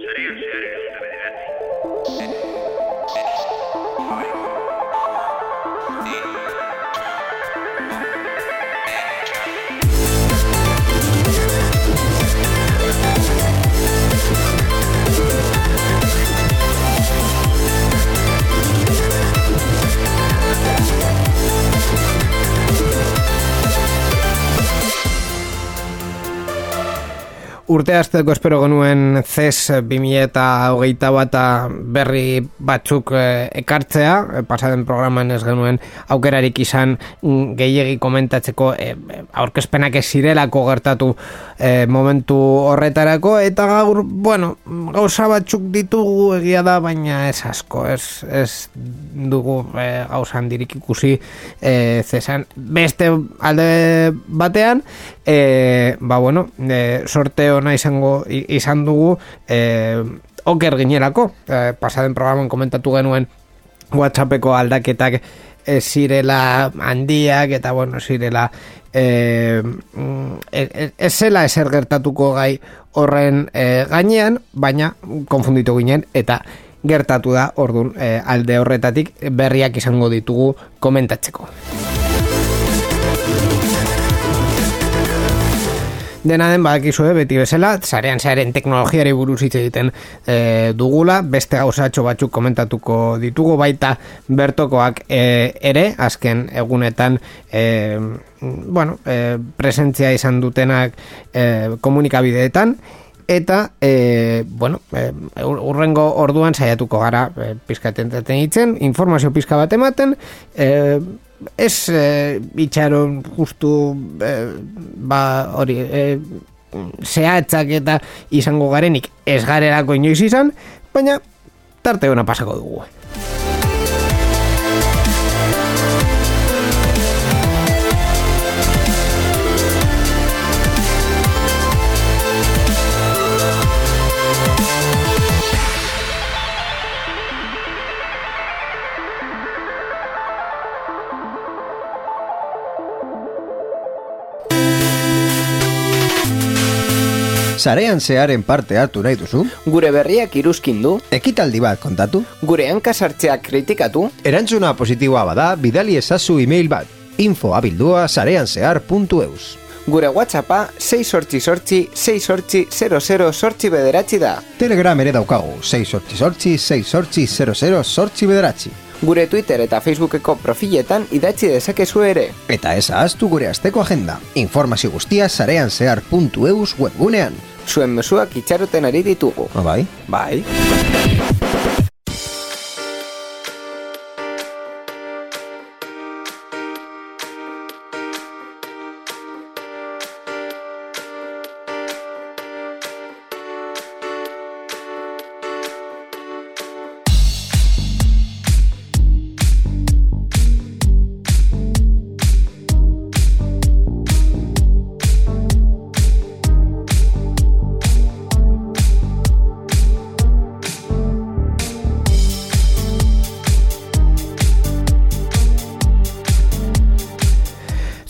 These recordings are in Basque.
Sería el serio, urte azteko espero genuen CES 2000 eta berri batzuk eh, ekartzea, e, pasaden programan ez genuen aukerarik izan mm, gehiegi komentatzeko e, aurkezpenak ez zirelako gertatu momentu horretarako, eta gaur, bueno, gauza batzuk ditugu egia da, baina ez asko, ez, ez dugu gauza handirik ikusi e, zesan beste alde batean, e, ba bueno, e, sorteo ona izango izan dugu eh, oker ginerako eh, pasaden programan komentatu genuen whatsappeko aldaketak ez zirela handiak eta bueno, zirela eh, ez zela eser gertatuko gai horren eh, gainean, baina konfunditu ginen eta gertatu da ordun eh, alde horretatik berriak izango ditugu komentatzeko. Dena den badakizue beti bezala, zarean zaren teknologiari buruz hitz egiten e, dugula, beste gauzatxo batzuk komentatuko ditugu, baita bertokoak e, ere, azken egunetan e, bueno, e, presentzia izan dutenak e, komunikabideetan, eta e, bueno, e, urrengo orduan saiatuko gara e, pizkaten hitzen, informazio pizka bat ematen, e, ez e, itxaron justu e, ba hori e, zehatzak eta izango garenik ez garerako inoiz izan, baina tarte hona pasako dugu. Sarean zearen parte hartu nahi duzu? Gure berriak iruzkin du? Ekitaldi bat kontatu? Gure hankasartzeak kritikatu? Erantzuna positiboa bada, bidali ezazu e-mail bat. Info abildua sareanzear.eus Gure WhatsAppa 6 sortzi sortzi 6 sortzi 00 sortzi bederatzi da. Telegram ere daukagu 6 sortzi sortzi 6 sortzi 00 sortzi bederatzi. Gure Twitter eta Facebookeko profiletan idatzi dezakezu ere. Eta ez ahaztu gure asteko agenda. Informazio guztia sareanzear.eus webgunean zuen mesuak itxaroten ari ditugu. Ah, bai? Bai.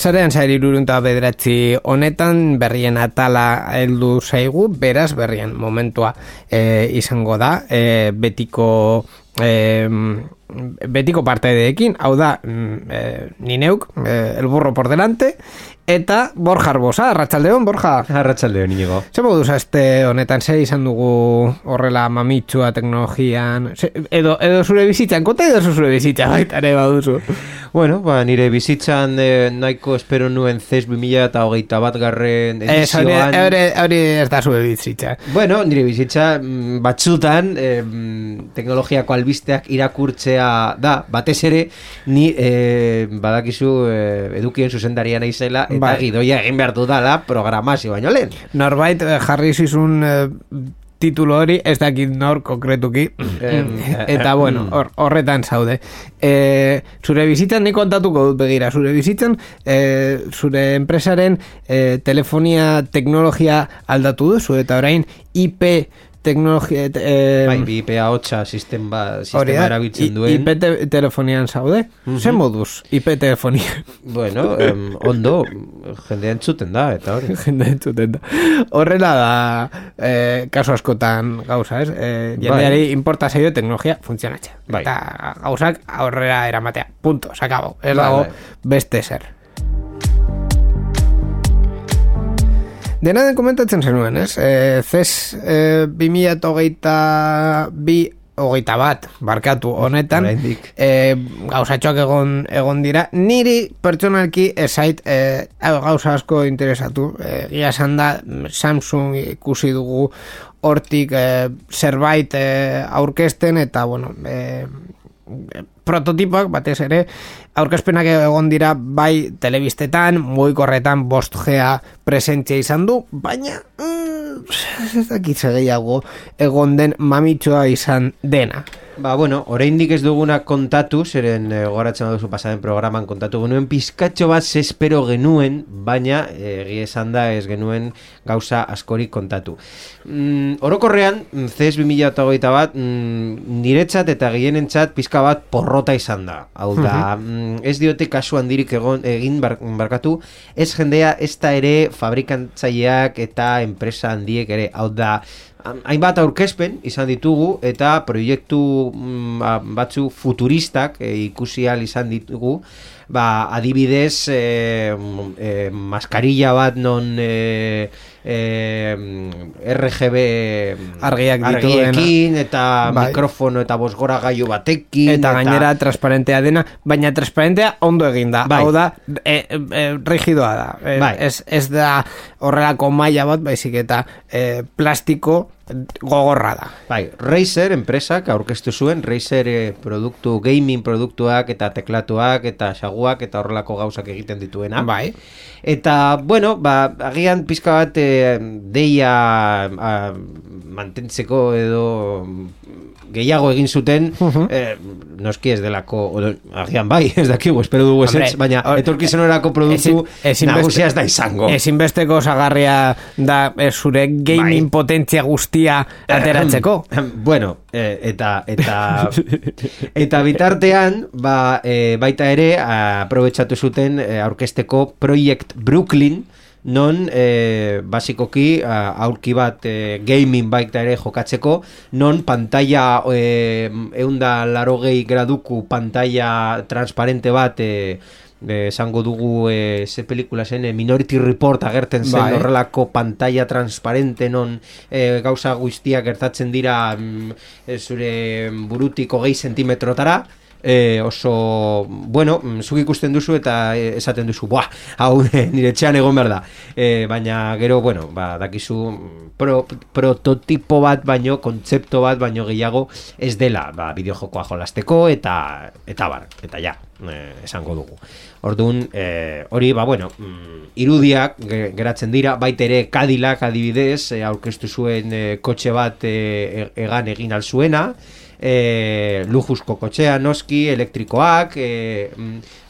Zarean zairi lurunta bederatzi honetan berrien atala heldu zaigu, beraz berrien momentua e, izango da, e, betiko e, betiko parte deekin, hau da mm, e, nineuk, e, el burro por delante, eta Borja Arbosa, Arratxaldeon, Borja. Arratxaldeon, inigo. Zer modu este honetan, ze izan dugu horrela mamitsua teknologian, edo, edo zure bizitzan, kote edo zure bizitzan, baita ere baduzu. Bueno, ba, nire bizitzan eh, nahiko espero nuen CES 2000 eta hogeita bat garren edizioan. Hori ez da zure bizitza. Bueno, nire bizitza mm, batzutan eh, teknologiako albisteak irakurtzea da, batez ere, ni eh, badakizu eh, edukien zuzendarian aizela, eta bai. gidoia egin behar dudala programazio baino lehen. Norbait eh, jarri zizun eh, titulo hori ez dakit nor konkretuki eta bueno horretan zaude e, zure bizitzan ni kontatuko dut begira zure bizitzan e, zure enpresaren e, telefonia teknologia aldatu duzu eta orain IP teknologia... Eh, Bai, bi IPA 8 sistema, sistema erabiltzen duen. IP te telefonian zaude? Zer moduz, IP telefonia? Bueno, em, ondo, jendea entzuten da, eta hori. Jende entzuten da. Horrela da, eh, kasu askotan gauza, ez? Eh, jendeari importa zaio teknologia funtzionatzea. Bai. Eta gauzak aurrera eramatea. Punto, sakabo. Ez Bai, dago bai. beste zer. Dena den komentatzen zenuen, ez? E, CES e, 2008 bi hogeita bat, barkatu honetan, e, gauzatxoak egon, egon dira, niri pertsonalki ezait e, gauza asko interesatu. E, Gia esan da, Samsung ikusi dugu hortik e, zerbait e, aurkezten, eta, bueno, e, prototipoak batez ere aurkezpenak egon dira bai telebistetan, mugikorretan 5G presentzia izan du, baina mm, ez dakit ze gehiago egon den mamitxoa izan dena. Ba, bueno, oraindik ez duguna kontatu, zeren e, goratzen duzu pasaden programan kontatu genuen, pizkatxo bat espero genuen, baina eh, egia esan da ez genuen gauza askorik kontatu. Mm, orokorrean, mm, CES 2008 bat, mm, niretzat eta gehienentzat pizka bat porrota izan da. Hau da, mm, ez diote kasu handirik egon, egin bar, barkatu, ez jendea ez da ere fabrikantzaileak eta enpresa handiek ere, hau da, hainbat aurkezpen izan ditugu eta proiektu mm, ba- batzu futuristak e, ikusi ahal izan ditugu ba, adibidez e, mm, e, maskarilla bat non e, e, RGB Argiak dituen. eta Bai. mikrofono eta bosgora gaiu batekin Eta gainera transparentea dena, baina transparentea ondo egin da. Bai. Hau da, e, e, rigidoa da. E, Bai. ez, ez da horrelako maila bat, baizik eta e, plastiko gogorra da. Bai, Razer enpresak aurkeztu zuen Razer eh, produktu, gaming produktuak eta teklatuak eta xaguak eta horrelako gauzak egiten dituena. Bai. Eta, bueno, ba, agian pizka bat eh, deia a, mantentzeko edo gehiago egin zuten, eh, noski ez delako, o, agian bai, ez dakigu, espero dugu ez, Hombre, baina hor- etorkizunerako produktu nagusia ez da izango. Ezinbesteko zagarria da e, zure gaming Bai. potentzia guztia ateratzeko. bueno, eh, eta eta eta bitartean, ba, eh, baita ere aprobetxatu zuten eh, aurkesteko Project Brooklyn non eh, basikoki aurki bat eh, gaming baita ere jokatzeko non pantalla eh, eunda larogei graduku pantalla transparente bat eh, eh, esango dugu eh, ze pelikula zen eh, Minority Report agertzen zen Bai. horrelako pantalla transparente non eh, gauza guztiak gertatzen dira mm, eh, zure burutik hogei sentimetrotara eh, oso, bueno, mm, zuk ikusten duzu eta eh, esaten duzu, buah, hau nire etxean egon behar da. Eh, baina gero, bueno, ba, dakizu mm, pro, prototipo bat baino, kontzepto bat baino gehiago ez dela, ba, bideojokoa jolasteko eta eta bar, eta ja, eh, esango dugu. Orduan, eh, hori, ba, bueno, mm, irudiak ge- geratzen dira, baita ere Cadillac adibidez, aurkeztu zuen eh, kotxe bat e- egan egin alzuena, e, lujuzko kotxea noski, elektrikoak, e,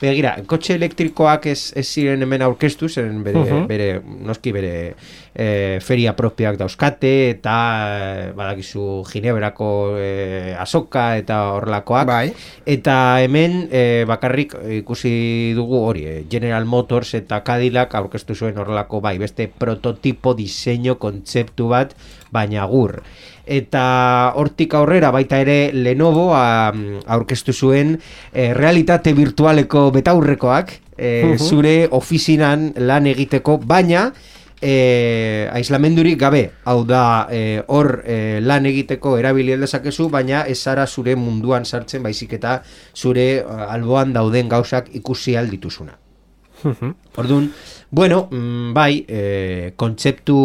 begira, kotxe elektrikoak ez, ez ziren hemen aurkeztu, zeren bere, Mhm. bere noski bere e, feria propioak dauzkate, eta badakizu Gineberako e, azoka eta horrelakoak. Bai. Eta hemen e, bakarrik ikusi dugu hori, General Motors eta Cadillac aurkeztu zuen horrelako bai, beste prototipo diseño kontzeptu bat, baina gur. Eta hortik aurrera baita ere Lenovo a, aurkeztu zuen e, realitate virtualeko betaurrekoak e, zure ofizinan lan egiteko, baina e, aislamendurik gabe, hau da e, hor e, lan egiteko erabili dezakezu, baina ez zara zure munduan sartzen baizik eta zure alboan dauden gauzak ikusi aldituzuna. Orduan, bueno, mm, bai, e, kontzeptu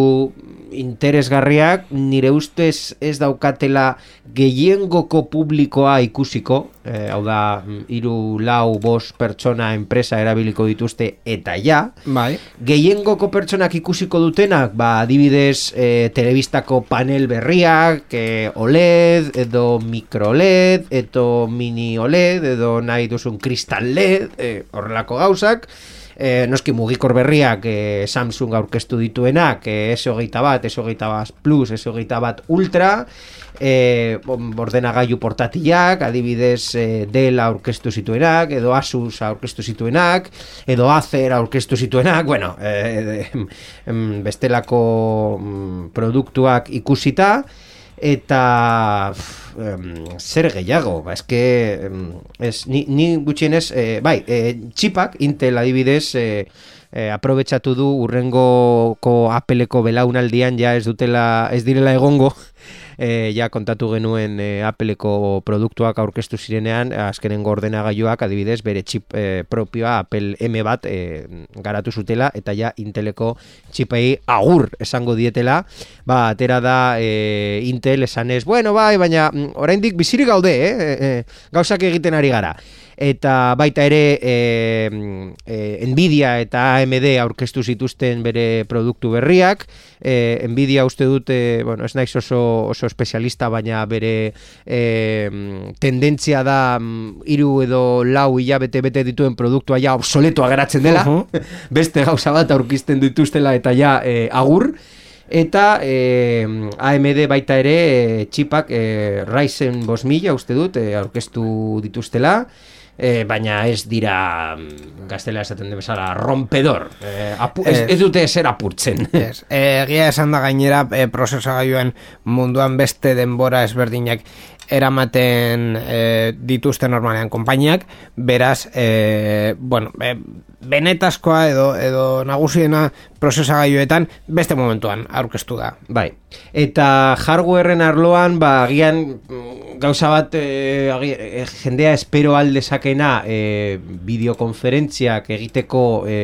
interesgarriak nire ustez ez daukatela gehiengoko publikoa ikusiko, e, hau da, mm, hiru lau, bost pertsona enpresa erabiliko dituzte eta ja, Bai. gehiengoko pertsonak ikusiko dutenak, ba, adibidez, e, telebistako panel berriak, e, OLED, edo micro LED, edo mini OLED, edo nahi duzun kristal LED, e, horrelako gauzak, e, noski mugikor berriak e, Samsung aurkeztu dituenak, e, S21 bat, S21 bat Plus, S21 bat Ultra, e, ordenagailu portatilak, adibidez e, Dell aurkeztu zituenak, edo Asus aurkeztu zituenak, edo Acer aurkeztu zituenak, bueno, e, e, bestelako mm, produktuak ikusita, eta um, zer gehiago, ba, eske um, ez, ni, ni gutxienez, eh, bai, eh, txipak, Intel adibidez, eh, eh, aprobetsatu du urrengoko Appleko belaunaldian ja ez dutela, ez direla egongo, e, ja kontatu genuen e, Appleko produktuak aurkeztu zirenean, azkenen ordenagailuak adibidez bere chip e, propioa Apple M bat e, garatu zutela eta ja Inteleko txipei agur esango dietela, ba atera da e, Intel esanez, bueno bai, baina mm, oraindik bizirik gaude, eh? E, gauzak egiten ari gara eta baita ere e, e, Nvidia eta AMD aurkeztu zituzten bere produktu berriak. E, Nvidia uste dute bueno, ez naiz oso, oso espezialista baina bere e, tendentzia da hiru edo lau hilabete bete dituen produktua ja obsoleto ageratzen dela. Beste gauza bat aurkizten dituztela eta ja e, agur. Eta e, AMD baita ere e, txipak e, Ryzen 5000 uste dut e, aurkeztu dituztela e, baina ez dira mm, gaztela esaten de bezala rompedor. E, apu, ez, ez dute zer apurtzen. Ez, egia esan da gainera e, prozesagaiuen munduan beste denbora ezberdinak eramaten e, dituzte normalean konpainiak, beraz, e, bueno, e, benetazkoa edo, edo nagusiena prozesagailuetan beste momentuan aurkeztu da. Bai, eta hardwareen arloan, ba, agian mm, gauza bat e, e, jendea espero aldezakena e, bideokonferentziak egiteko e,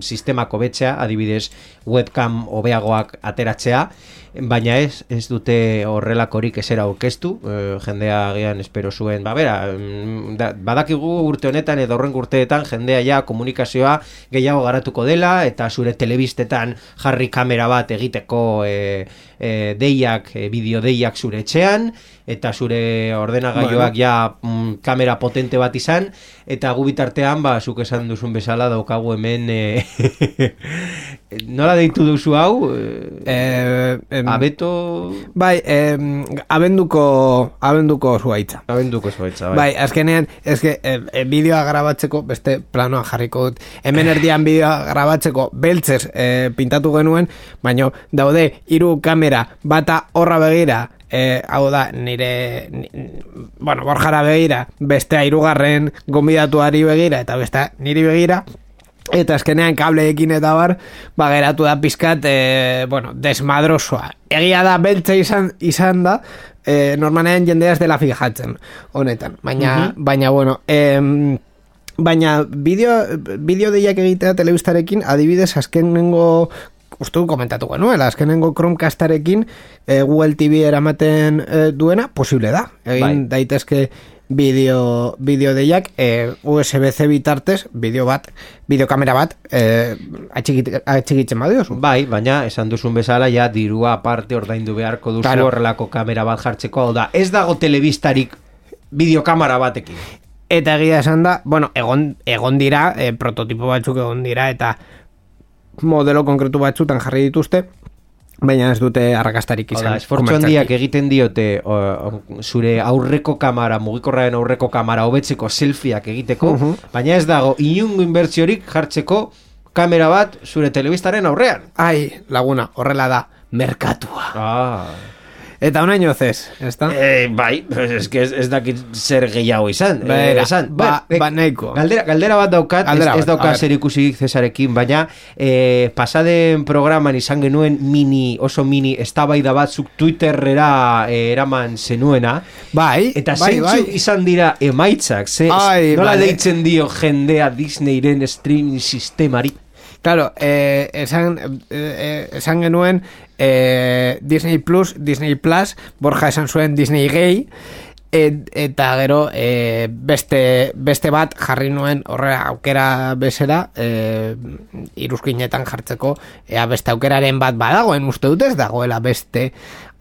sistemako betxea, adibidez webcam hobeagoak ateratzea, baina ez, ez dute horrelakorik esera aurkeztu, e, jendea agian espero zuen, ba bera, mm, badakigu urte honetan edo horren urteetan jendea ja komunikazioa gehiago garatuko dela eta zure telebistetan jarri kamera bat egiteko e, e, deiak, e, bideo deiak zure etxean, eta zure ordenagailuak ja mm, kamera potente bat izan eta gu bitartean ba zuk esan duzun bezala daukagu hemen e, nola deitu duzu hau? E, em, abeto? bai em, abenduko abenduko zuaitza abenduko zuaitza bai. bai azkenean eske e, e, bideoa grabatzeko beste planoa jarriko dut. Hemen erdian bideoa grabatzeko beltzez e, pintatu genuen baino daude hiru kamera bata horra begira e, hau da, nire, ni, bueno, borjara begira, beste airugarren gombidatuari begira, eta beste niri begira, eta azkenean kableekin eta bar, ba, geratu da pizkat, e, bueno, desmadrosoa. Egia da, beltza izan, izan da, e, normalean jendeaz dela fijatzen, honetan. Baina, baina, bueno, em, Baina bideo, bideo deiak egitea telebistarekin adibidez azkenengo uste komentatu genuela, azkenengo Chromecastarekin e, Google TV eramaten e, duena, posible da. Egin bai. daitezke bideo, bideo deiak e, USB-C bitartez, bideo bat, bideokamera bat, e, atxigitzen badiozu. Bai, baina esan duzun bezala, ja dirua aparte ordaindu beharko duzu claro. horrelako kamera bat jartzeko, da, ez dago telebistarik bideokamera batekin. Eta egia esan da, bueno, egon, egon dira, e, prototipo batzuk egon dira, eta modelo konkretu batzutan jarri dituzte, baina ez dute arrakastarik izan. esfortzu handiak egiten diote zure aurreko kamara, mugikorraren aurreko kamara hobetzeko selfieak egiteko, baina ez dago inungo inbertsiorik jartzeko kamera bat zure telebistaren aurrean. Ai, laguna, horrela da, merkatua. Ah. Eta un año zez, ezta? Eh, bai, es que ez, ez dakit zer gehiago izan. Bera, eh, esan, ba, ba, neiko. Galdera, galdera bat daukat, galdera ez, ez daukat zer ikusik zesarekin, baina eh, pasaden programan izan genuen mini, oso mini, estabaida batzuk Twitterrera eh, eraman zenuena. Bai, Eta bai, bai. izan dira emaitzak, ze, Ai, nola vale. deitzen dio jendea Disneyren streaming sistemari? Claro, eh, esan, eh, esan genuen eh, Disney Plus, Disney Plus, Borja esan zuen Disney Gay, Et, eta gero e, beste, beste bat jarri nuen horrela aukera bezera e, iruzkinetan jartzeko ea beste aukeraren bat badagoen uste dut ez dagoela beste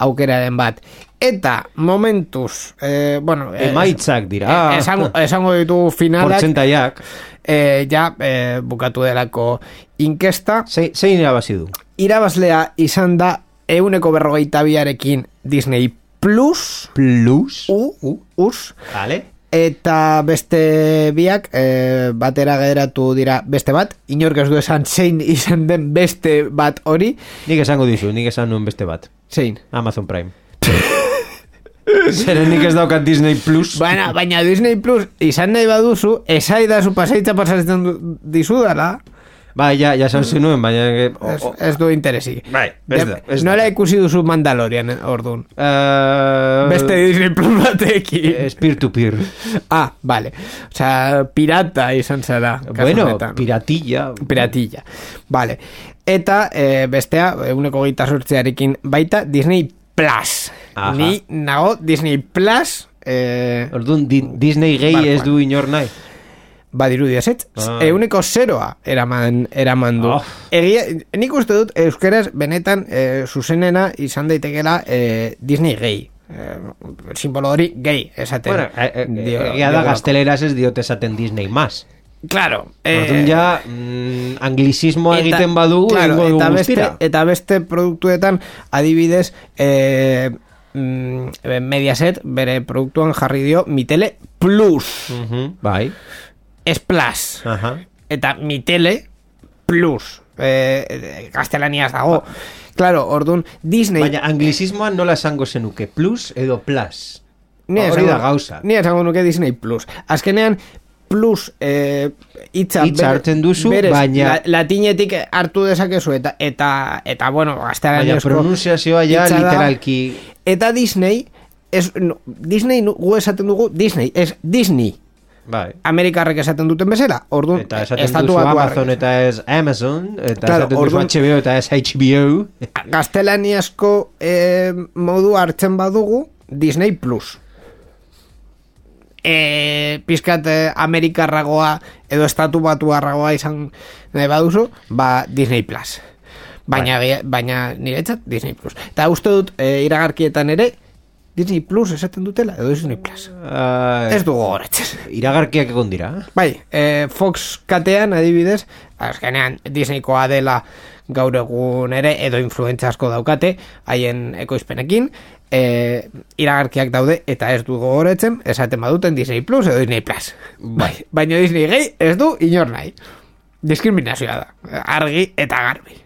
aukeraren bat eta momentuz e, bueno, e, Emaitzak dira. e, esango, esango ditugu finalak Portzentaiak. e, ja e, bukatu delako inkesta Zein, zein irabazi du? irabazlea izan da euneko berrogeita biarekin Disney Plus Plus. U, U, us, Vale. eta beste biak e, batera geratu dira beste bat, inork ez du esan zein izan den beste bat hori, Nik esango dizu, nik esan nuen beste bat. zein. Amazon Prime. Zeren nik ez daukat Disney Plus. Baina, baina Disney Plus izan nahi baduzu, esai da zu pasaitza pasatzen dizudala, Bai, ja, ja esan zenuen, baina... O, ez, o, ez du interesi. Bai, ez da, ez. Nola ikusi duzu Mandalorian, orduan. eh, Beste Disney Plus batekin. Es peer-to-peer. Ah, vale. O sea, pirata izan zara. bueno, honetan. piratilla. piratilla. Vale. Eta e, bestea, eguneko geita sortzearekin baita, Disney Plus. Aha. Ni nago Disney Plus e, Orduan, di, Disney gay Barkoan. ez du inor nahi. Badiru diazetz. Ah. Eguneko zeroa eraman, eraman du. Oh. Egia, nik uste dut, euskeraz benetan e, zuzenena izan daitekela e, Disney gay. E, simbolo hori gay, esaten. Bueno, eh, eh, dio- egia da gazteleraz ez diote esaten Disney más. Claro. Orduan ja, mm, anglicismoa egiten badu, claro, dugu eta beste, eta beste produktuetan adibidez eh, mm, Mediaset bere produktuan jarri dio Mitele Plus Mhm, Bai. Es Plus Aha. eta Mitele Plus eh, eh, gaztelaniaz dago claro, orduan Disney Baina anglicismoa nola esango zenuke, plus edo plus. Ni Hori da gauza. Ni esango nuke Disney Plus. Azkenean plus eh, Hitza bere- hartzen duzu, berez, baina- la- latinetik hartu dezakezu eta eta eta bueno, Baina gaztelaniazko pronunciazioa ja hitza da. literalki... Eta Disney es, no, Disney gu esaten dugu Disney, es Disney. Bai. Amerikarrek esaten duten bezala. Orduan, Eta esaten duzu. Amazon eta ez Amazon, eta Claro, esaten duzu orduan- HBO eta ez HBO. Gaztelaniazko eh, modu hartzen badugu Disney Plus. E, pizkat eh, Amerikarragoa edo estatu batuarragoa izan nahi baduzu, ba Disney Plus. Baina, baina niretzat Disney Plus. Eta uste dut e, iragarkietan ere Disney Plus esaten dutela edo Disney Plus. Uh, Ez dugu goratzen. Iragarkiak egon dira. Bai, e, Fox katean adibidez, azkenean Disneykoa dela gaur egun ere edo influentza asko daukate haien ekoizpenekin e, iragarkiak daude eta ez du gogoretzen esaten baduten Disney Plus edo Disney Plus bai, baina Disney gehi ez du inor nahi diskriminazioa da argi eta garbi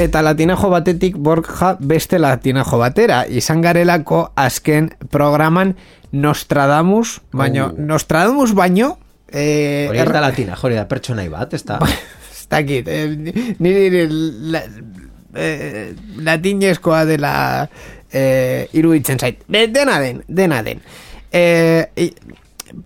eta latinajo batetik borja beste latinajo batera izan garelako azken programan Nostradamus baino Oh. Nostradamus baino eh, Hori ez da latina, jori da pertsonai bat, ez da? ez dakit eh, niri la, eh, latinezkoa dela eh, iruditzen zait dena den, dena den eh,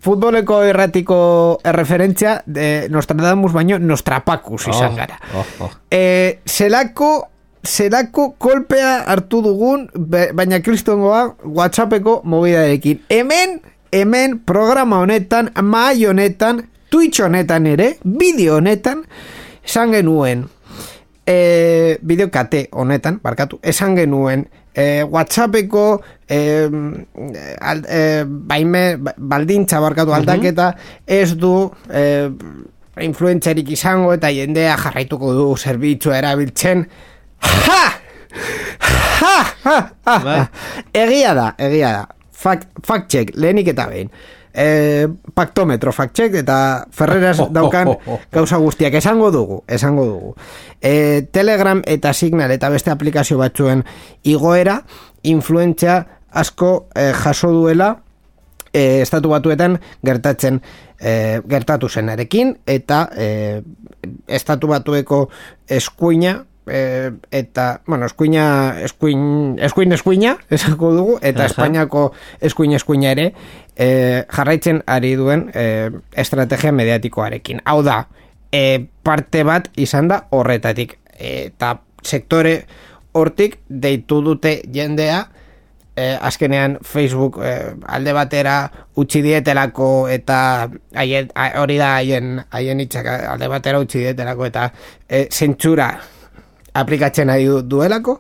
futboleko erratiko erreferentzia de Nostradamus baino Nostrapacus izan Oh, gara oh, oh. e, zelako zelako kolpea hartu dugun baina kristongoa whatsappeko mobidarekin hemen hemen programa honetan mahai honetan twitch honetan ere bideo honetan esan genuen e, bideo kate honetan barkatu esan genuen e, whatsappeko e, al, e, baime baldintza barkatu aldaketa ez du e, influentzarik izango eta jendea jarraituko du zerbitzua erabiltzen ha! Ha! Ha! Ha! Bai. Egia da, egia da. Fact, fact check, lehenik eta behin. E, paktometro fact check eta Ferreras Oh, oh, daukan oh. gauza guztiak esango dugu, esango dugu. E, Telegram eta Signal eta beste aplikazio batzuen igoera influentzia asko e, jaso duela e, estatu batuetan gertatzen e, gertatu zenarekin eta e, estatu batueko eskuina e, eta, bueno, eskuina, eskuin, eskuin eskuina, esako dugu, eta Aha. Espainiako eskuin eskuina ere, e, jarraitzen ari duen e, estrategia mediatikoarekin. Hau da, e, parte bat izan da horretatik. Eta sektore hortik deitu dute jendea, eh, azkenean Facebook eh, alde batera utzi dietelako eta haien, hori da haien haien hitzak alde batera utzi dietelako eta eh, zentsura aplikatzen ari du- duelako.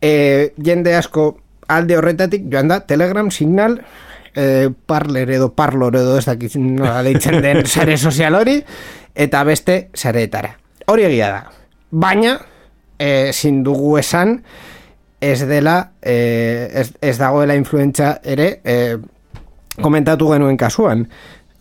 Eh, jende asko alde horretatik joan da Telegram signal eh, Parler edo Parlor edo ez dakit nola deitzen den sare sozial hori eta beste sareetara. Hori egia da. Baina eh, sin dugu esan ez dela eh, ez, ez dagoela influentza ere eh, komentatu genuen kasuan.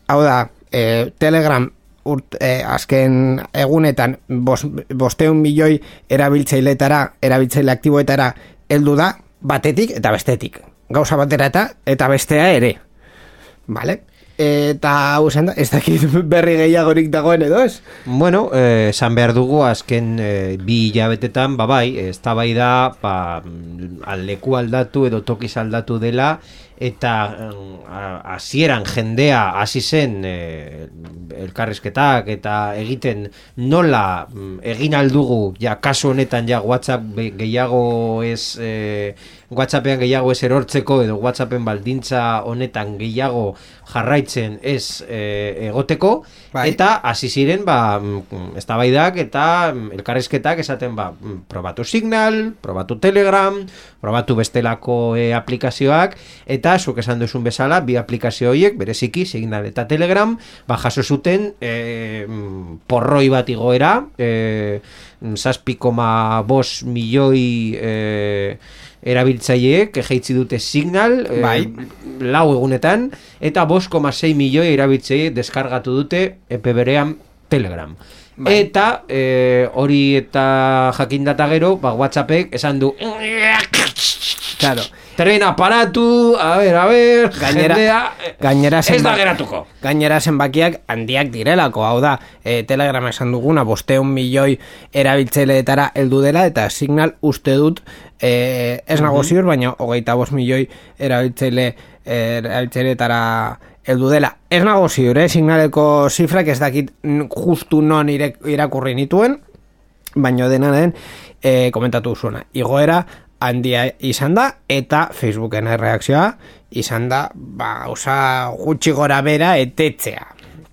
Hau da eh, Telegram urt, eh, azken egunetan bos, bosteun milioi erabiltzailetara erabiltzaile aktiboetara heldu da batetik eta bestetik gauza batera eta eta bestea ere vale? Eta da ez dakit berri gehiagorik dagoen edo ez? Bueno, eh, esan behar dugu azken eh, bi hilabetetan, ba bai, ez da bai da, ba, aldeku aldatu edo tokiz aldatu dela, eta a- hasieran jendea hasi zen eh, elkarrizketak eta egiten nola mm, egin aldugu, ja kasu honetan ja WhatsApp gehiago ez... Eh, WhatsAppean gehiago ez erortzeko edo WhatsAppen baldintza honetan gehiago jarraitzen ez eh, egoteko Bai. eta hasi ziren ba mm, eztabaidak eta mm, elkarrizketak esaten ba mm, probatu Signal, probatu Telegram, probatu bestelako eh, aplikazioak eta zuk esan duzun bezala bi aplikazio horiek bereziki Signal eta Telegram ba jaso zuten mm, porroi bat igoera koma bos milioi eh, erabiltzaileek jeitzi dute Signal eh, Bai. lau egunetan eta 5,6 milioi erabiltzaile deskargatu dute epe berean Telegram. Bai. Eta eh, hori eta jakindata gero, ba, WhatsAppek esan du claro Trena paratu, a ber, a ber, Gainera- jendea, eh, gainera ez da geratuko. Gainera zenbakiak handiak direlako, hau da, e, Telegram esan duguna, bosteun milioi erabiltzaileetara heldu dela, eta signal uste dut, e, ez nago ziur, baina hogeita bost milioi erabiltzaile erabiltzaileetara heldu dela. Ez nago ziur, eh? signaleko zifrak ez dakit justu non irakurri nituen, baino dena den e, komentatu zuena. Igoera handia izan da eta Facebooken erreakzioa izan da ba, osa gutxi gora bera etetzea.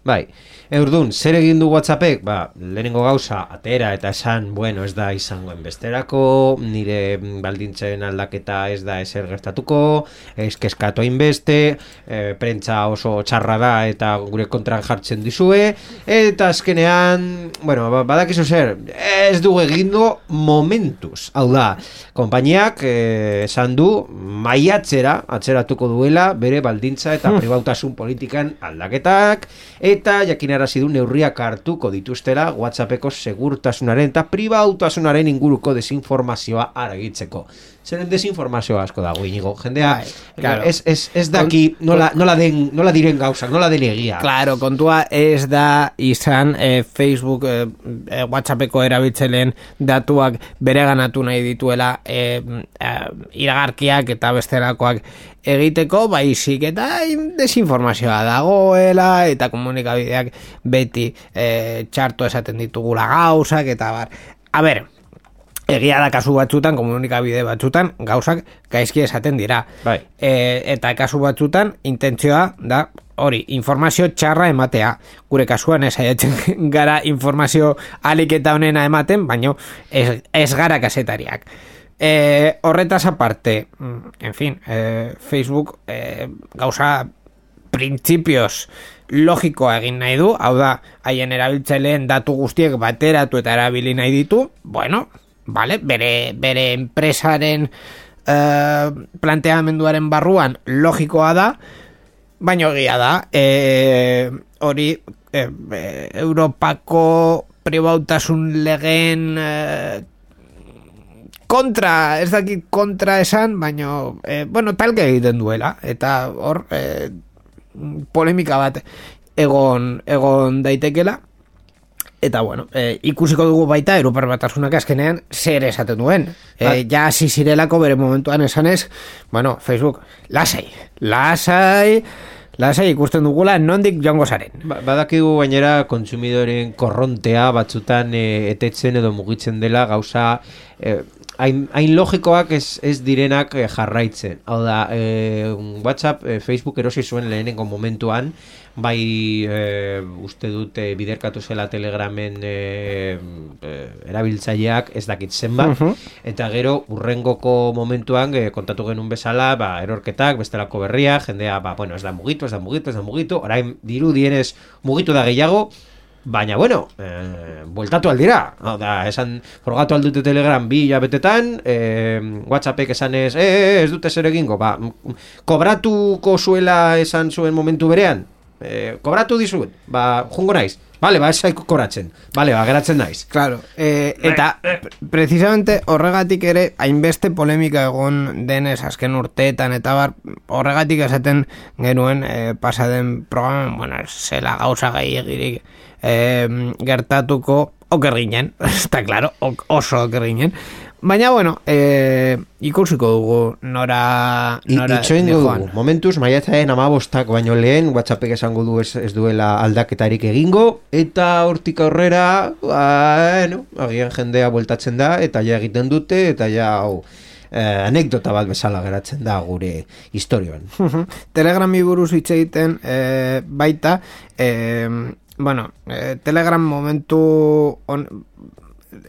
Bai, Eurdun, zer egin du WhatsAppek? Ba, lehenengo gauza, atera eta esan, bueno, ez da izangoen besterako, nire baldintzen aldaketa ez da ezer gertatuko, ez keskatu hainbeste, e, prentza oso txarra da eta gure kontran jartzen dizue, eta azkenean, bueno, ba, badakizu zer, ez du egingo momentuz. Hau da, konpainiak eh, esan du maiatzera atzeratuko duela bere baldintza eta pribautasun politikan aldaketak eta jakinarazi du neurriak hartuko dituztela WhatsAppeko segurtasunaren eta pribautasunaren inguruko desinformazioa argitzeko. Zeren desinformazioa asko dago inigo. Jendea Bai, claro. ez, ez, ez daki nola, nola, den, nola diren gauzak, nola den egia. Claro, kontua ez da izan eh, Facebook eh, eh, WhatsAppeko erabiltzaileen datuak bereganatu nahi dituela eh, eh, iragarkiak eta besterakoak egiteko, baizik eta desinformazioa dagoela eta komunikabideak beti eh, txarto esaten ditugula gauzak eta bar. A ber, egia da kasu batzutan, komunikabide batzutan, gauzak gaizki esaten dira. Bai. E, eta kasu batzutan, intentzioa da, hori, informazio txarra ematea. Gure kasuan ez saiatzen gara informazio alik eta honena ematen, baino ez, ez gara kasetariak. E, horretaz aparte, mm, en fin, e, Facebook e, gauza printzipioz logikoa egin nahi du, hau da, haien erabiltzaileen datu guztiek bateratu eta erabili nahi ditu, bueno, vale, bere, bere enpresaren eh, planteamenduaren barruan logikoa da, baina egia da, eh, hori eh, Europako pribautasun legeen eh, kontra, ez dakit kontra esan, baina, eh, bueno, talke egiten duela, eta hor, eh, polemika bat egon, egon daitekela, Eta bueno, e, ikusiko dugu baita Europar Batasunak azkenean zer esaten duen. E, ja hasi zirelako bere momentuan esanez, bueno, Facebook, lasai, lasai, lasai ikusten dugula nondik joango zaren. Ba, badakigu gainera kontsumidoren korrontea batzutan e, etetzen edo mugitzen dela gauza e, hain, hain logikoak ez, ez direnak eh, jarraitzen. Hau da, e, WhatsApp, e, Facebook erosi zuen lehenengo momentuan, bai e, uste dute biderkatu zela Telegramen e, e, erabiltzaileak ez dakit zenbat, eta gero urrengoko momentuan e, kontatu genuen bezala, ba, erorketak, bestelako berria, jendea, ba, bueno, ez da mugitu, ez da mugitu, ez da mugitu, orain diru dienez mugitu da gehiago, Baina, bueno, eh, bueltatu aldira. Hau da, esan, frogatu aldute telegram bi jabetetan, eh, whatsappek esan ez, eh, ez dute zer egingo, ba, kobratuko zuela esan zuen momentu berean, eh, kobratu dizut, ba, jungo naiz, Vale, ba, esaiko kobratzen. Vale, ba, geratzen naiz. Claro, eh, eta precisamente horregatik ere hainbeste polemika egon denez azken urteetan eta bar horregatik esaten genuen eh, pasaden programan, bueno, zela gauza gehiagirik eh, gertatuko oker ginen, está claro, oso oker ginen. Baina, bueno, eh, ikusiko dugu nora... nora Itxoin dugu, momentuz, maiatzaren amabostak baino lehen, WhatsAppek esango du ez, ez duela aldaketarik egingo, eta hortik aurrera, bueno, agian jendea bueltatzen da, eta ja egiten dute, eta ja, hau, eh, anekdota bat bezala geratzen da gure historioan. Telegrami buruz hitz egiten eh, baita, eh, bueno, eh, Telegram momentu on,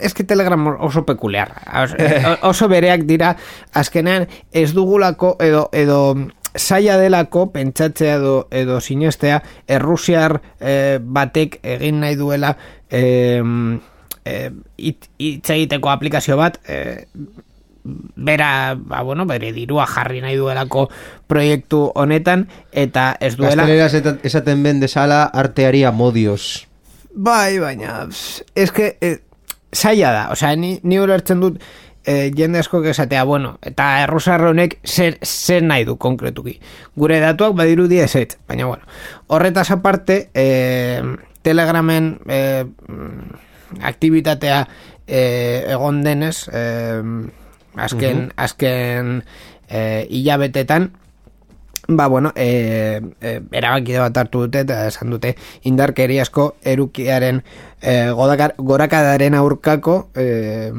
es que Telegram oso peculiar oso bereak dira azkenean ez dugulako edo, edo saia delako pentsatzea edo, edo sinestea errusiar eh, batek egin nahi duela eh, eh, egiteko aplikazio bat eh, bera, ba, bueno, bere dirua jarri nahi duelako proiektu honetan, eta ez duela... Gaztelera esaten ben desala arteari amodios. Bai, baina, ez que, eh, saia da, osea, ni, ni ulertzen dut, eh, jende asko esatea, bueno, eta errusarronek zer, zer nahi du konkretuki. Gure datuak badiru ez baina bueno, horretaz aparte, eh, telegramen eh, aktivitatea eh, egon denez, eh, azken, azken e, hilabetetan, ba, bueno, e, e, erabakide bat hartu dute, eta esan dute, indarkeri asko erukiaren e, gorakadaren aurkako, e,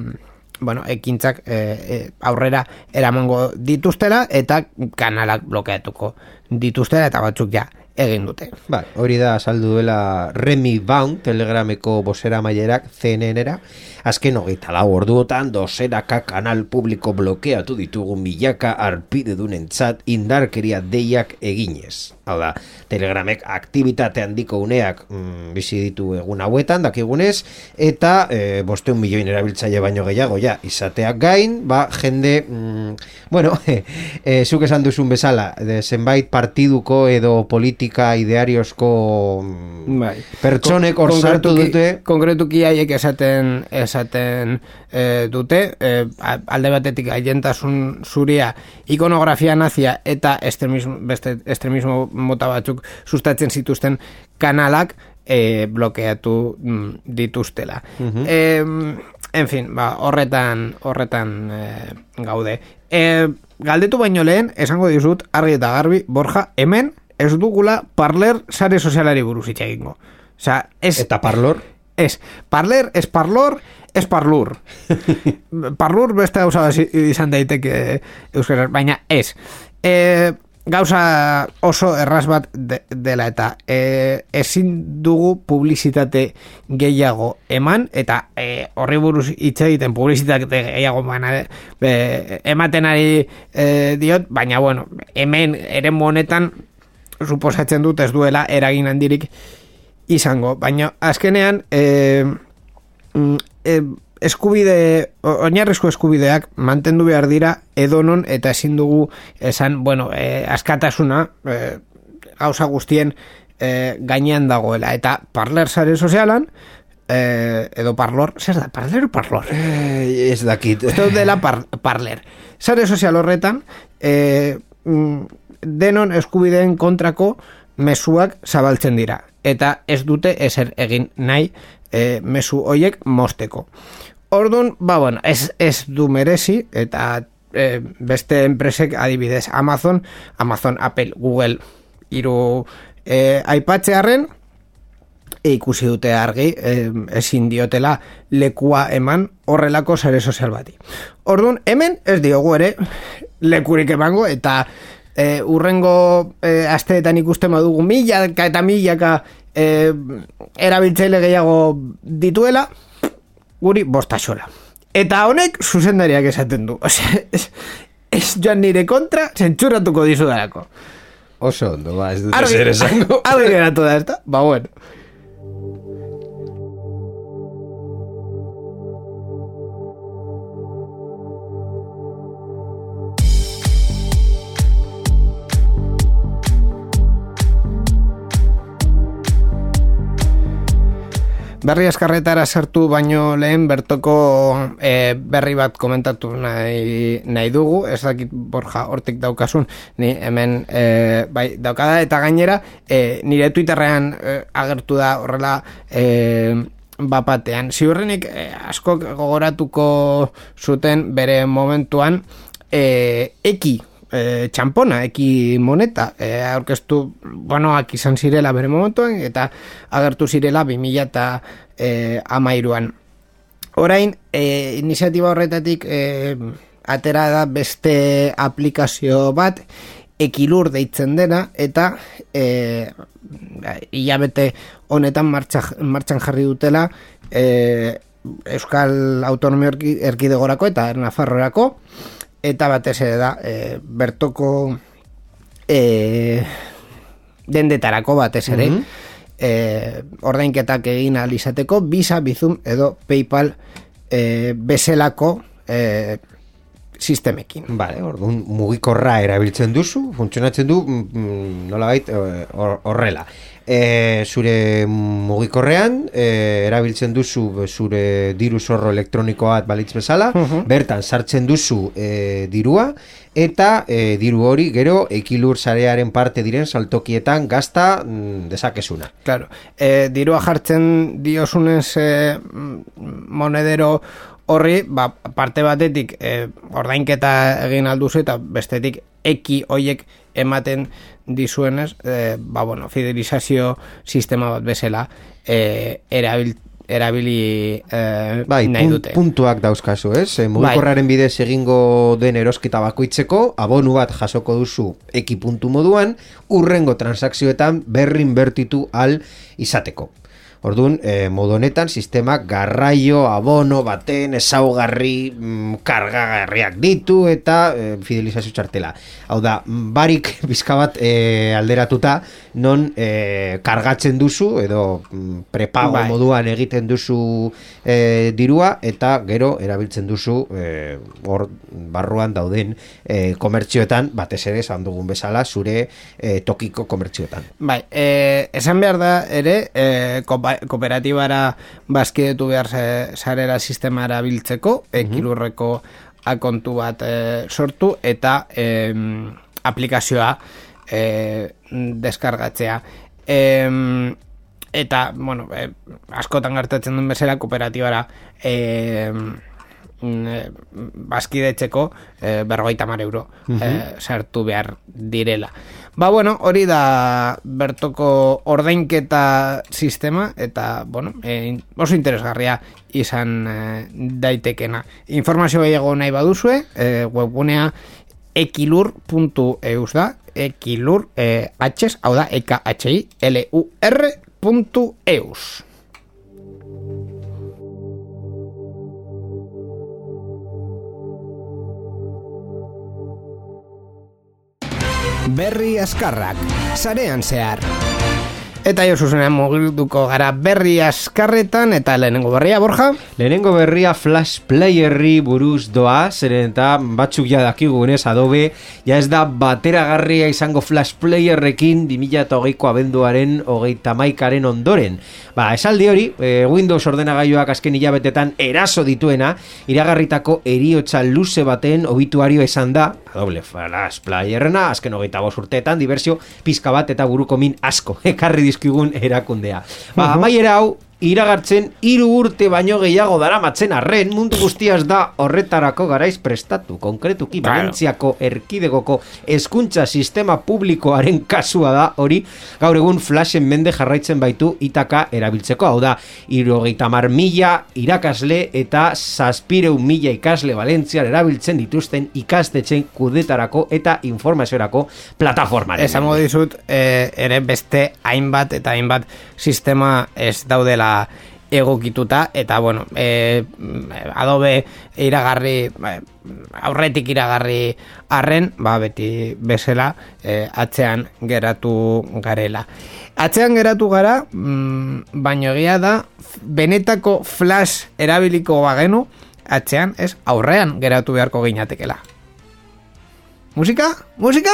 bueno, ekintzak e, e, aurrera eramango dituztela, eta kanalak blokeatuko dituztela, eta batzuk ja, egin dute. Ba, hori da saldu duela Remy Bound, telegrameko bosera maierak, CNN-era, azken hogeita lau orduotan dozenaka kanal publiko blokeatu ditugu milaka arpide dunentzat indarkeria deiak eginez. Hau da, telegramek aktivitate handiko uneak mm, bizi ditu egun hauetan, dakigunez, eta e, bosteun milioin erabiltzaile baino gehiago, ja, izateak gain, ba, jende, mm, bueno, e, e, zuk esan duzun bezala, de, zenbait partiduko edo politika ideariozko mm, bai. pertsonek hor sartu dute. Konkretuki haiek esaten, esaten e, dute, e, alde batetik aientasun zuria ikonografia nazia eta estremismo, beste, estremismo mota batzuk sustatzen zituzten kanalak e, blokeatu mm, dituztela. Mm en fin, ba, horretan horretan e, gaude. E, galdetu baino lehen, esango dizut, argi eta garbi, Borja, hemen ez dugula parler sare sozialari buruz itxegingo. Osa, es, eta parlor? Es, parler, es parlor, es parlur. parlur beste hausa izan daiteke euskaraz, baina ez. E, gauza oso erraz bat dela eta e, ezin dugu publizitate gehiago eman eta e, horri buruz hitz egiten publizitate gehiago eman ematen ari e, diot, baina bueno, hemen ere honetan suposatzen dut ez duela eragin handirik izango, baina azkenean e, e, eskubide, oinarrezko eskubideak mantendu behar dira edonon eta ezin dugu esan, bueno, e, askatasuna e, gauza guztien e, gainean dagoela. Eta parler sare sozialan, e, edo parlor, zer da, parler o parlor? Eh, ez dakit. Esto dela par, parler. Sare sozial horretan, e, denon eskubideen kontrako mesuak zabaltzen dira. Eta ez dute ezer egin nahi e, mesu hoiek mosteko. Ordun, ba, bueno, ez, ez du merezi, eta e, beste enpresek adibidez Amazon, Amazon, Apple, Google, iru e, aipatzearen, e ikusi dute argi, e, ezin diotela lekua eman horrelako sare sozial bati. Ordun hemen ez diogu ere lekurik emango, eta e, urrengo e, asteetan ikusten badugu milaka eta milaka e, erabiltzaile gehiago dituela, guri bostaxola. Eta honek zuzendariak esaten du. Ose, ez, ez joan nire kontra, zentsuratuko dizu darako. Oso ondo, ba, ez dute zer esango. Argi geratu da, ezta? Ba, bueno. Berri eskarretara sartu baino lehen bertoko e, berri bat komentatu nahi, nahi dugu, ez dakit borja hortik daukasun, ni hemen e, bai, daukada. Eta gainera e, nire Twitterrean e, agertu da horrela e, bapatean. Ziurrenik e, askok gogoratuko zuten bere momentuan e, eki e, txampona, eki moneta, e, aurkeztu, bueno, izan zirela bere momentuan, eta agertu zirela 2000 eta e, amairuan. Orain, e, iniziatiba horretatik e, atera da beste aplikazio bat, ekilur deitzen dena, eta e, hilabete honetan martxan jarri dutela, e, Euskal Autonomia Erkidegorako eta Nafarroerako, eta batez ere da e, bertoko e, dendetarako batez ere mm ordainketak egin alizateko Visa, Bizum edo Paypal e, beselako e, sistemekin. Vale, orduan mugikorra erabiltzen duzu, funtzionatzen du mm, mm nola bait horrela e, zure mugikorrean e, erabiltzen duzu zure diru zorro elektronikoa balitz bezala, bertan sartzen duzu e, dirua eta e, diru hori gero ekilur sarearen parte diren saltokietan gazta mm, desakezuna. Claro, e, dirua jartzen diosunez e, monedero horri, ba, parte batetik e, ordainketa egin alduzu eta bestetik eki hoiek ematen dizuenez, e, ba, bueno, fidelizazio sistema bat bezala e, erabil, erabili e, bai, nahi dute. puntuak dauzkazu, ez? E, mugikorraren bai. bidez egingo den eroskita bakoitzeko, abonu bat jasoko duzu eki puntu moduan, urrengo transakzioetan berrin bertitu al izateko. Orduan, e, modu honetan, sistema garraio, abono, baten, esaugarri, mm, kargagarriak ditu eta e, fidelizazio txartela. Hau da, barik bizka bat e, alderatuta, non e, kargatzen duzu, edo mm, prepago bai. moduan egiten duzu e, dirua, eta gero erabiltzen duzu e, hor barruan dauden e, komertzioetan, batez ere, esan dugun bezala, zure e, tokiko komertzioetan. Bai, e, esan behar da ere, e, Ba, kooperatibara bazkidetu behar sarera sistemara biltzeko, mhm. ekilurreko akontu bat e, sortu, eta e, aplikazioa e, deskargatzea. E, eta, bueno, e, askotan gertatzen duen bezala kooperatibara e, bazkidetzeko e, berrogeita mar euro mm sartu behar direla. Ba, bueno, hori da bertoko ordeinketa sistema eta, bueno, e, oso interesgarria izan e, daitekena. Informazio gehiago nahi baduzue, e, webgunea ekilur.eus da, ekilur, e, hau da, e k h i l u r.eus. berri askarrak, sarean zehar. Eta jo zuzenean mugilduko gara berri askarretan eta lehenengo berria, Borja? Lehenengo berria Flash Playerri buruz doa, zeren eta batzuk ja dakigunez Adobe, ja ez da bateragarria izango Flash Playerrekin 2008ko abenduaren hogeita maikaren ondoren. Ba, esaldi hori, e, Windows ordenagailuak azken hilabetetan eraso dituena, iragarritako eriotza luze baten obituario esan da, Adobe Flash Playerrena, azken hogeita urteetan, diversio pizka bat eta buruko min asko, ekarri dizkigun erakundea. Ba, -huh. hau, iragartzen hiru urte baino gehiago daramatzen arren mundu guztiaz da horretarako garaiz prestatu. Konkretuki. Valentziako erkidegoko hezkuntza sistema publikoaren kasua da hori gaur egun flashen mende jarraitzen baitu itaka erabiltzeko. Hau da, irogeita mar mila irakasle eta zazpireu mila ikasle Valentzian erabiltzen dituzten ikastetxen kudetarako eta informaziorako plataformaren. Esango dizut, eh, ere beste hainbat eta hainbat sistema ez daudela egokituta eta bueno, eh, Adobe iragarri eh, aurretik iragarri arren, ba beti bezala eh, atzean geratu garela. Atzean geratu gara, mm, baino egia da benetako flash erabiliko bagenu atzean ez aurrean geratu beharko ginatekela. Musika? Musika?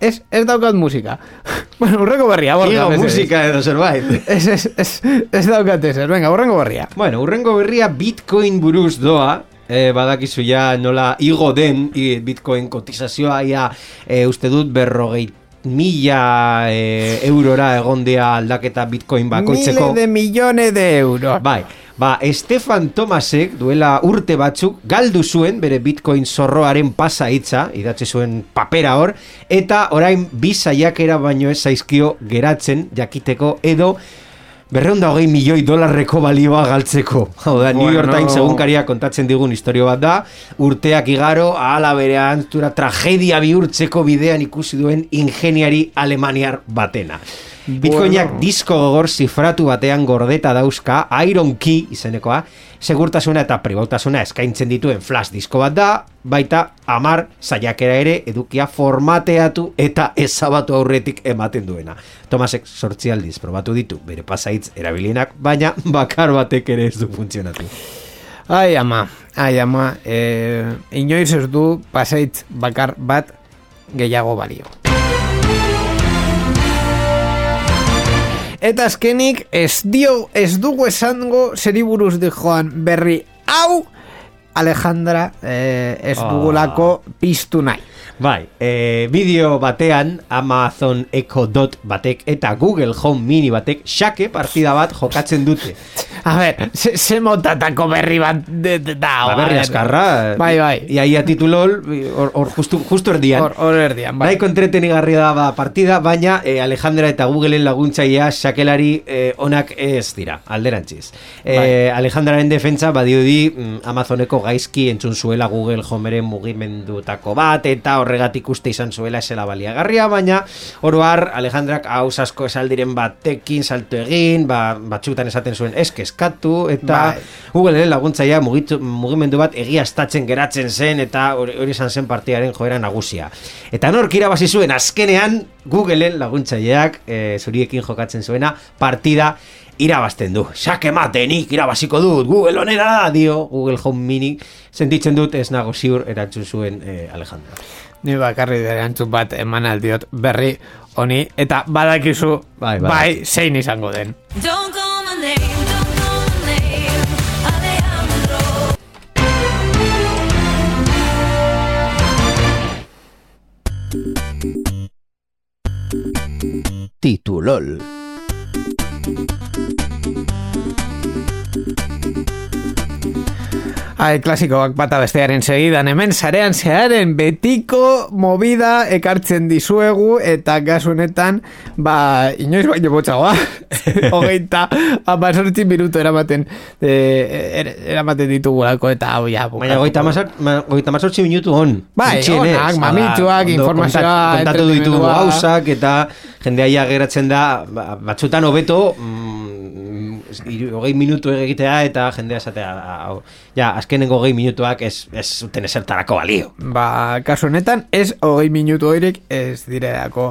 Ez, ez daukat musika. bueno, urreko berria. Igo mesedez. musika edo zerbait. Ez, ez, ez, ez daukat ez, venga, urrengo berria. Bueno, urrengo berria Bitcoin buruz doa, e, badakizu ja nola igo den i, Bitcoin kotizazioa ia e, uste dut berrogei mila e, eurora egondea aldaketa Bitcoin bakoitzeko. Mile de millones de euros. Bai, ba, Stefan Tomasek duela urte batzuk galdu zuen bere Bitcoin zorroaren pasa hitza, idatzi zuen papera hor, eta orain bi saiakera baino ez zaizkio geratzen jakiteko edo berreunda hogei milioi dolarreko balioa galtzeko. Hau da, New York. Times egunkaria kontatzen digun historio bat da, urteak igaro, ahala bere antura tragedia bihurtzeko bidean ikusi duen ingeniari alemaniar batena. Bitcoinak Bueno. disko gogor zifratu batean gordeta dauzka, Iron Key izenekoa, segurtasuna eta pribautasuna eskaintzen dituen flash disko bat da, baita amar saiakera ere edukia formateatu eta ezabatu aurretik ematen duena. Tomasek sortzi aldiz probatu ditu bere pasaitz erabilienak, baina bakar batek ere ez du funtzionatu. Ai ama, ai ama, eh, inoiz ez du pasaitz bakar bat gehiago balio. Eta azkenik ez dio, ez dugu esango zeri buruz di joan berri hau Alejandra eh, ez Ah. dugulako piztu nahi. Bai, e, bideo batean Amazon Echo Dot batek eta Google Home Mini batek xake partida bat jokatzen dute. A ber, ze, ze motatako berri bat de, de, da, Ba, berri a ber. askarra. Bai, bai. Iaia titulol, hor, hor justu, justu erdian. Hor, hor erdian, bai. Nahiko entretenigarria da ba, partida, baina eh, Alejandra eta Googleen laguntzailea sakelari eh, onak ez dira, alderantziz. Eh, Bai. Alejandraren defentsa badiodi mm, Amazoneko gaizki entzun zuela Google Homeren mugimendutako bat, eta horregatik uste izan zuela esela baliagarria, baina oroar Alejandrak haus asko esaldiren batekin salto egin, ba, batzutan esaten zuen eskeskatu, eta Bai. Googleen laguntzailea mugitu, mugimendu bat egiaztatzen geratzen zen eta hori hori izan zen partidaren joera nagusia. Eta nork irabazi zuen azkenean Googleen laguntzaileak e, zuriekin jokatzen zuena partida irabazten du. Xake matenik irabaziko dut, Google onera da, dio Google Home Mini. Sentitzen dut ez nago ziur erantzun zuen e, Alejandro. Ni bakarri erantzun bat eman aldiot berri honi eta badakizu Bai, bai, bai. zein izango den. Don't call my name, don't call my name, Alejandro. Titulol. Música Ai, klasikoak bata bestearen segidan hemen sarean zearen betiko movida ekartzen dizuegu eta kasu honetan ba inoiz baino botxagoa hogeita amazortzi minutu eramaten e, er, eramaten ditugulako eta hau ja Baina goita mazortzi minutu on. Bai, Gutxienez. onak, Hala, mamitsuak, ondo informazioa, kontat- Kontatu ditugu gauzak eta jendea ja geratzen da ba, batzutan hobeto mm, hogei minutu egitea eta jendea esatea hau, ja, azkenengo hogei minutuak ez, ez zuten esertarako balio. Ba, kasu honetan, ez hogei minutu horiek ez direlako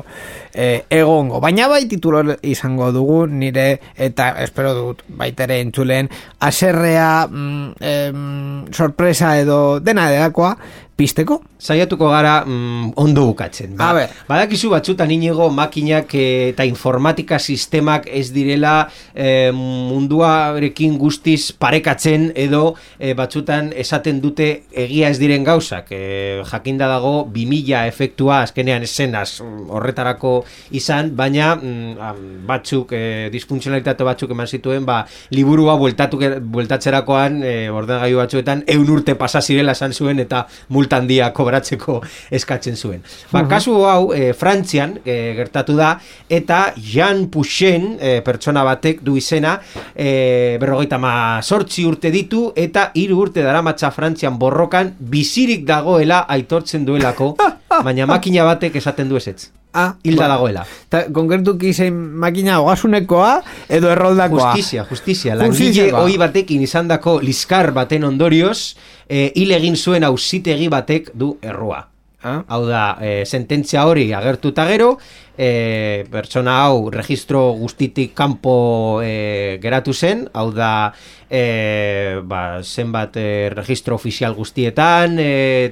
eh, egongo. Baina bai titulo izango dugu nire eta espero dut baitere entzulen aserrea mm, em, sorpresa edo dena delakoa pisteko? Saiatuko gara mm, ondo bukatzen. Ba, A ber. Badakizu batzutan inigo makinak eh, eta informatika sistemak ez direla eh, munduarekin guztiz parekatzen edo eh, batzutan esaten dute egia ez diren gauzak. Eh, jakinda dago 2000 efektua azkenean esenaz horretarako izan, baina mm, batzuk, eh, disfuntzionalitate batzuk eman zituen, ba, liburua bueltatu, bueltatzerakoan eh, ordenagailu batzuetan eun urte pasa zirela esan zuen eta multa handia kobratzeko eskatzen zuen. Ba, kasu hau eh, Frantzian eh, gertatu da eta Jean Puchen eh, pertsona batek du izena eh, berrogeita ma sortzi urte ditu eta hiru urte daramatza Frantzian borrokan bizirik dagoela aitortzen duelako baina makina batek esaten du ezetz. Ah, Hilda ba- dagoela. Ta, konkretuki zein makina ogasunekoa edo erroldakoa. Justizia, justizia. Langile hoi batekin izandako liskar baten ondorioz, eh, hil egin zuen auzitegi batek du errua. Ah. Hau da, e, sententzia hori agertuta gero, e, pertsona hau registro guztitik kanpo e, geratu zen, hau da, e, ba, zenbat e, registro ofizial guztietan, e,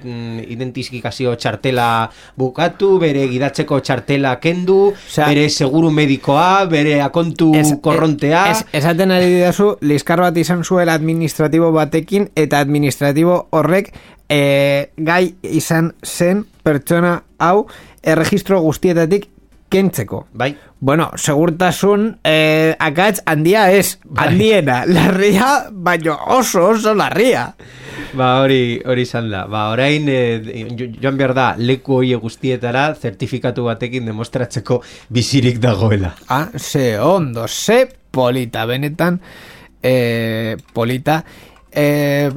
identifikazio txartela bukatu, bere gidatzeko txartela kendu, Osea, bere seguru medikoa, bere akontu Ez- korrontea... Ez, esaten ari didazu, liskar bat izan zuela administratibo batekin, eta administratibo horrek e, gai izan zen pertsona hau erregistro guztietatik kentzeko. Bai, Bueno, segurtasun eh, akatz handia ez, handiena, larria, baino oso oso larria. Ba, hori, hori izan da. Ba, orain, e, jo- joan behar da, leku hori guztietara zertifikatu batekin demostratzeko bizirik dagoela. Ah, ze ondo, ze polita, benetan eh, polita. Eh,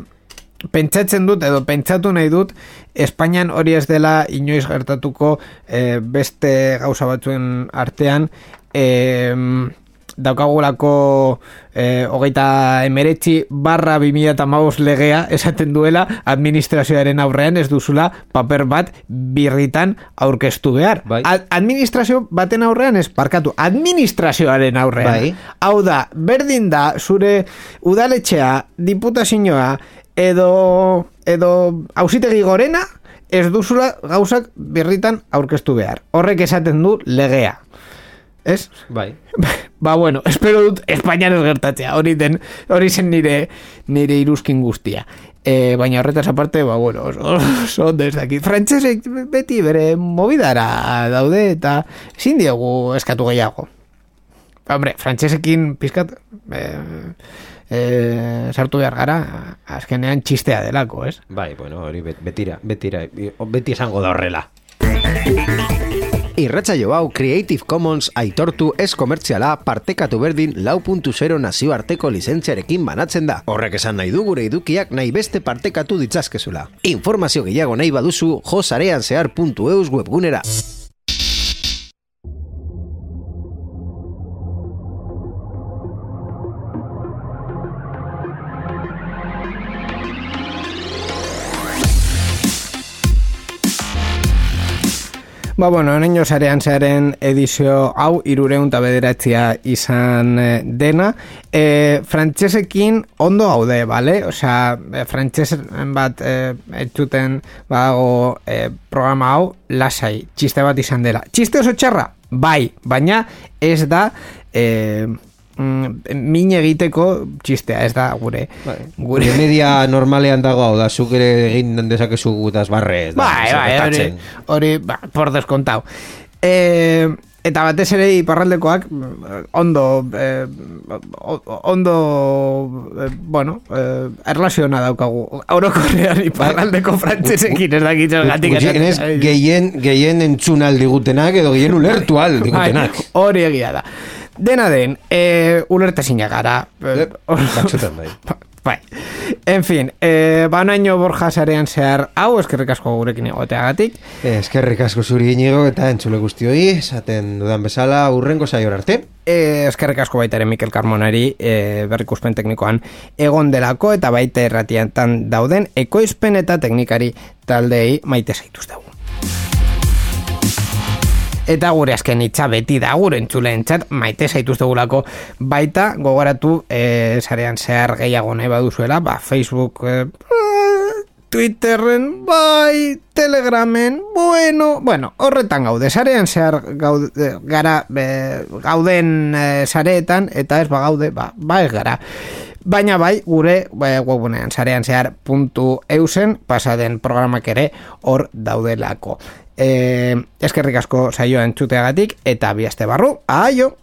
pentsatzen dut, edo pentsatu nahi dut, Espainian hori ez dela inoiz gertatuko eh, beste gauza batzuen artean, eh, daukagulako eh, hogeita emeretzi barra 2008 legea esaten duela administrazioaren aurrean ez duzula paper bat birritan aurkeztu behar. Bai. A- administrazio baten aurrean ez parkatu, administrazioaren aurrean. Bai. Hau da, berdin da zure udaletxea, diputazioa edo edo auzitegi gorena ez duzula gauzak birritan aurkeztu behar. Horrek esaten du legea. Ez? Bai. Ba bueno, espero dut Espainian ez gertatzea. Hori den, hori zen nire nire iruzkin guztia. E, baina horretaz aparte, ba bueno, oso, oso dakit. Frantsesek beti bere movidara daude eta ezin diogu eskatu gehiago. Hombre, frantsesekin pizkat e, e, sartu behar gara, azkenean txistea delako, ez? Bai, bueno, hori bet- betira, betira, beti esango da horrela. Irratsaio hau Creative Commons aitortu ez komertziala partekatu berdin lau puntu zero nazioarteko lizentziarekin banatzen da. Horrek esan nahi du gure edukiak nahi beste partekatu ditzazkezula. Informazio gehiago nahi baduzu josareanzehar.eus webgunera. Ba, bueno, oneño sarean zearen edizio hau irureun bederatzia izan eh, dena. E, frantsesekin ondo gaude, bale? Osea, e, frantsesen bat e, etxuten badago e, programa hau lasai, txiste bat izan dela. Txiste oso txarra? Bai, baina ez da... E, mm, min egiteko txistea, ez da gure Gure media normalean dago hau da, zuk ere egin dezakezu gutaz barre. da, Bai, bai, hori, hori, ba, por descontau. E, eta batez ere iparraldekoak mm, ondo eh, o- ondo eh, bueno eh, erlaziona daukagu orokorrean iparraldeko frantsesekin ez dakit zergatik gehien, gehien entzun aldigutenak edo gehien ulertu aldigutenak. Bai, hori egia da dena den e, ulertezina gara Eh, batzutan bai. Bai. En fin, eh, banaino borja sarean zehar hau, eskerrik asko gurekin egoteagatik. Eh, Eskerrik asko zuri inigo eta entzule guztioi, esaten dudan bezala, urrengo saior arte. E, eskerrik asko baita ere Mikel Carmonari e, berrikuspen teknikoan egon delako eta baita erratiantan dauden ekoizpen eta teknikari taldei maite zaituz dugu. Eta gure azken hitza beti da gure entzuleentzat maite zaituz dugulako baita gogoratu e, sarean zehar gehiago nahi baduzuela, ba, Facebook e, Twitterren, bai, Telegramen, bueno, bueno, horretan gaude, sarean zehar gaude, gara, be, gauden e, sareetan, eta ez ba gaude, ba, ba ez gara. Baina bai, gure e, webunean, sarean zehar puntu eusen, pasaden programak ere hor daudelako. E, eskerrik asko saioa entzuteagatik, eta bihazte barru, aio!